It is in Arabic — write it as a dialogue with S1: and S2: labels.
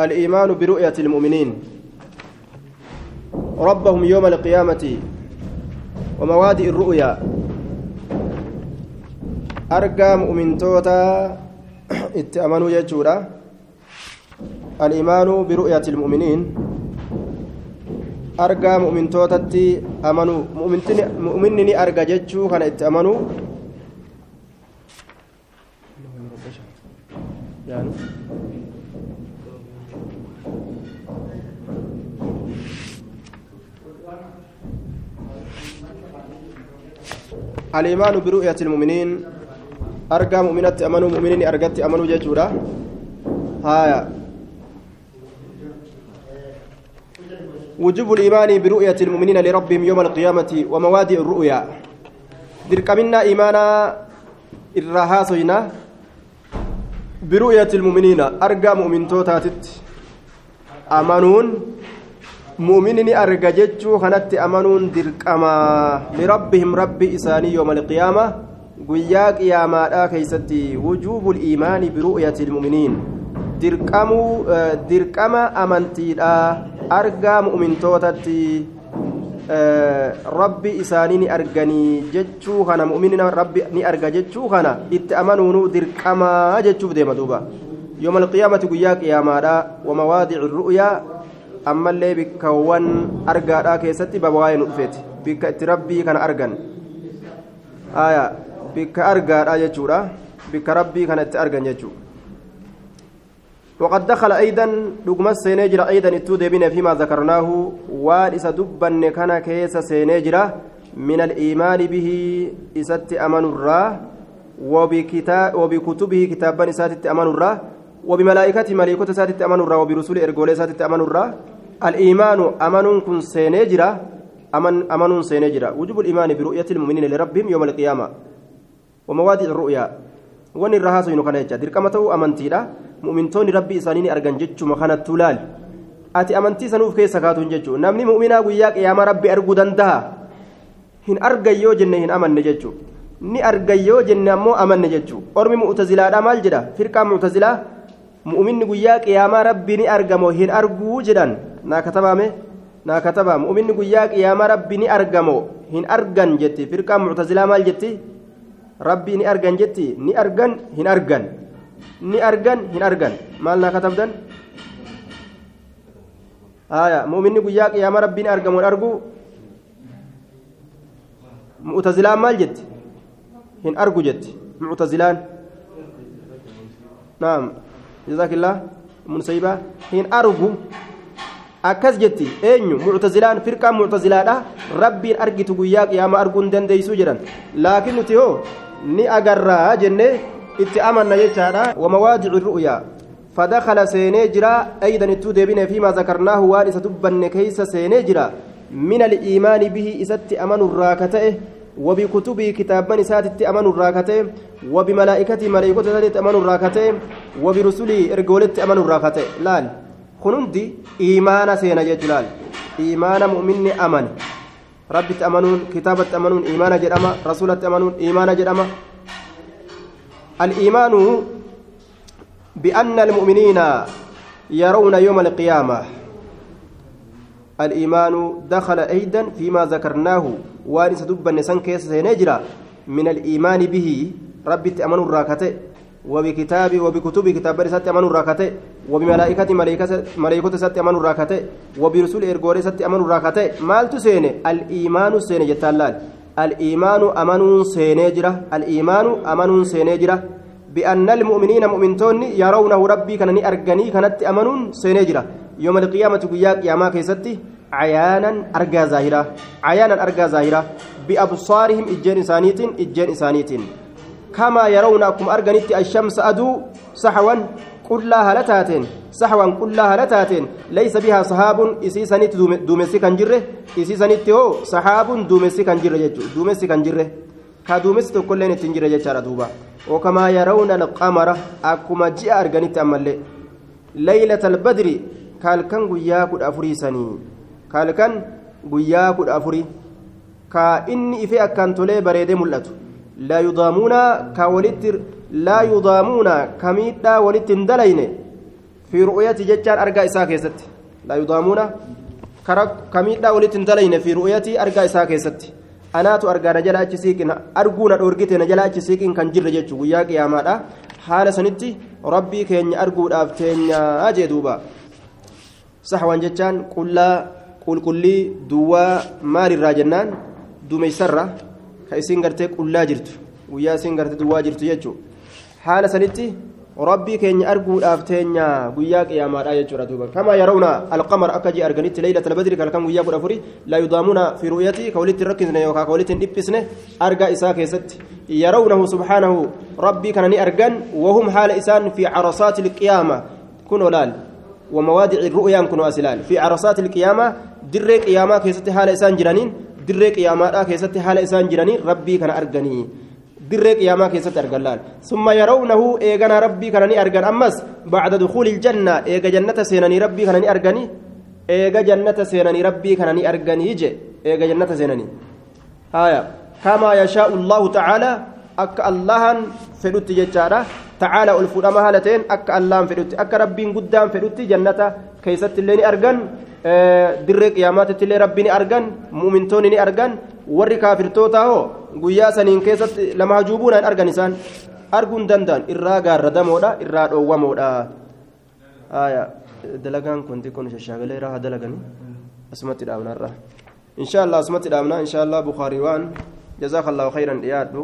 S1: الإيمان برؤية المؤمنين ربهم يوم القيامة وموادئ الرؤيا أرقى مؤمن توتا اتأمنوا يجورا الإيمان برؤية المؤمنين أرقى مؤمن توتتي أمنوا مؤمنني أرقى جتشو كان اتأمنوا يعني الإيمان برؤية المؤمنين. أرجى مؤمنة أمنوا مؤمنين أرجت أمنوا جيشورا هايا. وجوب الإيمان برؤية المؤمنين لربهم يوم القيامة وموادئ الرؤيا. درك منا إيمانا الرهاسينا برؤية المؤمنين أرجى مؤمن توتاتت أمنون mu'minni arga jechuu kanatti amanuun dirqamaa lirabbihim rabbi isaanii yooma alqiyaama guyyaa qiyaamaadhaa keeysatti wujuubul iimaani biru'yati ilmuminiin dirqamuu dirqama amantiidha argaa mu'mintootatti rabbi isaanii ni arganii jechuu kana mu'minina rabbi ni arga jechuu kana itti amanuunu dirqamaa jechuuf deema duuba. Yooma alqiyaamati guyyaa qiyaamaadha wamawaadici ru'yaa ammallee bikkawwan argaadhaa keessatti babawaa'ee nu dhufeeti. Bikka itti rabbii kana argan. Bikka argaadhaa jechuudha. Bikka rabbii kana itti argan jechuudha وقد دخل أيضا دقمة سينجرة أيضا اتو ديبين فيما ذكرناه وإسا دبن كان كيس سينجرة من الإيمان به إسات أمن الراه وبكتبه كتابا إسات أمن الراه وبملائكته ملائكة ساتت أمن الرا وبرسول إرجول ساتت أمن الرا. الإيمان أمن كن سينجرا أمن أمن سينجرا وجب الإيمان برؤية المؤمنين لربهم يوم القيامة. وموادئ الرؤيا. وان الرهاس يجا. دركمته أمنتيرا مؤمنتون ربي إسانين أرجن جتشو مكان التلال أتي أمنتي سنوف كيس كاتون جتشو نمني مؤمنا وياك يا ربي أرجو دندها hin argayyoo jenne hin amanne jechuu ni argayyoo jenne ammoo amanne jechuu ormi mu'tazilaadha maal jedha firqaan mu'tazilaa mu'minni guyyaa qiyaamaa rabbi ni argamo hin arguu jedhan naa katabaame naa kataba mu'minni guyyaa qiyaamaa rabbi ni argamo hin argan jetti firqaan muctazilaa maal jetti rabbii ni argan jetti ni argan hin argan ni argan hin argan. Maal naa katabdan? Haya mu'minni guyyaa qiyaama rabbiin argamuun argu? Mu'tazilaan maal jetti? Hin argu jetti. Mu'tazilaan. Naam. Jazaakillah. Munsaybaa hin argu. Akkas jetti. Eenyu? Mu'tazilaan firqaan mu'tazilaadha. Rabbiin argitu guyyaa qiyaama arguun dandeeysu jedhan laakiin nuti hoo ni agarraa jennee جران لكن نتيو ني أجرا جنة اتأمنا يجارا ومواضع الرؤيا فدخل سينجرا أيضا التودبين فيما ذكرناه وارث دبن كيس سينجرا من الإيمان به إسات أمن الراكته وبكتبه كتابا ساتت أمن الراكته وبملائكته ملائكة ساتت أمن الراكته وبرسله إرجولت أمن الراكته لال كنندي إيمان سينا جلال إيمان مؤمن أمن ربي تأمنون كتابة تأمنون إيمان جرما رسولة تأمنون إيمان جرما الإيمان بأن المؤمنين يرون يوم القيامة. الإيمان دخل أيضا فيما ذكرناه وارث دب النسان كيس سينجرا من الإيمان به. ربي تأمن الراكتة وبكتاب وبكتب كتاب رسالة أمن الراكتة وبملائكة ملائكة ست أمن الراكتة وبرسول إرغور ست أمن الراكتة. مال تسين الإيمان سين جتالال. الإيمان أمن سينجرا الإيمان أمن سينجرا بأن المؤمنين مؤمنتون يرونه ربي كان أرجني كانت أمنون سينجرا يوم القيامة قياك يا ما كيستي عيانا أرجى ظاهرة عيانا أرجى ظاهرة بأبصارهم إجين إسانيت إجين إسانيت كما يرون أكم أرجنت الشمس أدو سحوا. كلها هلتاتين سحوا كلها هلتاتين ليس بها صحاب إسي سنيت دومسي كان جره إسي سنيت هو صحاب دومسي كان جره دومسي كان جره كدومسي كلين تنجره جرى دوبا وكما يرون القمر أكما جاء أرجنت أمالي ليلة البدر kaalkan guyyaa kudha afurii sanii kaalkan guyyaa kudha afurii ka inni ife akkaan tolee bareedee mul'atu. La yudaamuuna ka walitti laa yudaamuuna kamiidhaa walitti hin dalayne? Fi ru'yati jechaan argaa isaa keessatti. Laa yudaamuuna kamiidhaa walitti hin dalayne fi ru'yati argaa isaa keessatti. Anaatu argaa na jala achi siiqin arguu na dhoorgite na jala achi siiqin kan jirre jechuu guyyaa qiyaamaadha. Haala sanitti rabbii keenya arguudhaaf teenyaa jee duuba. Saxwan jechaan qullaa qulqullii duwwaa maalirraa jennaan? Dumeysarra ka gartee qullaa jirtu. Guyyaa isiin gartee duwwaa jirtu jechuu haala sanitti rabbii keenya arguudhaaf teenya guyyaa qiyaamaadha jechuudha duuba kama yarawna alqamar akka jii arganitti leylata albadri kalkan guyyaa kudha afuri la yudaamuuna fi ru'yati ka walitti rakkisne yookaa ka walitti dhiphisne argaa isaa keessatti yarawnahu subhaanahu rabbii kana ni argan wahum haala isaan fi carasaati ilqiyaama kun olaal وموادع الرؤيا كنوا أسلال في عرصات القيامة در قيامة كيست حال إسان جرانين در قيامة كيست حال إسان جرانين ربي كان أرغني در قيامة كيست أرغلال ثم يرونه إيغانا ربي كان أرغن أمس بعد دخول الجنة إيغا جنة سيناني ربي كان أرغني إيغا جنة سيناني ربي كان أرغني يجي إيغا جنة سيناني هايا كما يشاء الله تعالى أك اللهن فدوت ججارة تعالى الفرما هالتين أك اللهم فدوت أك ربين قدام فدوت جنة كيست اللي أرجن dirree qiyaamaatti illee rabbiin argan muumintoonni ni argan. Warri kaafirtoota hoo guyyaa saniin keessatti lama hajuubuun hin argan isaan arguu hin danda'an irraa gaarradamoodha irraa dhoowwamoodha dalagaan kun xiqqoon shashaagalee irraa dalaganii asumatti dhaabnarra insha allah asumatti dhaabna insha allah bukaarii waan jazaaka allahu khayran dhiyaadhu